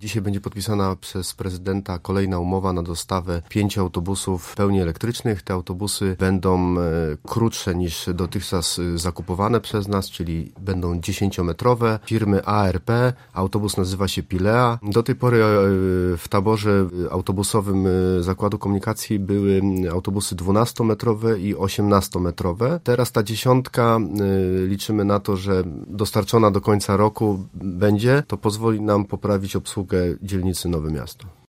Dzisiaj będzie podpisana przez prezydenta kolejna umowa na dostawę pięciu autobusów pełni elektrycznych. Te autobusy będą e, krótsze niż dotychczas e, zakupowane przez nas, czyli będą 10-metrowe. Firmy ARP, autobus nazywa się Pilea. Do tej pory e, w taborze autobusowym Zakładu Komunikacji były autobusy 12-metrowe i 18-metrowe. Teraz ta dziesiątka liczymy na to, że dostarczona do końca roku będzie. To pozwoli nam poprawić obsługę dzielnicy Nowe Miasto.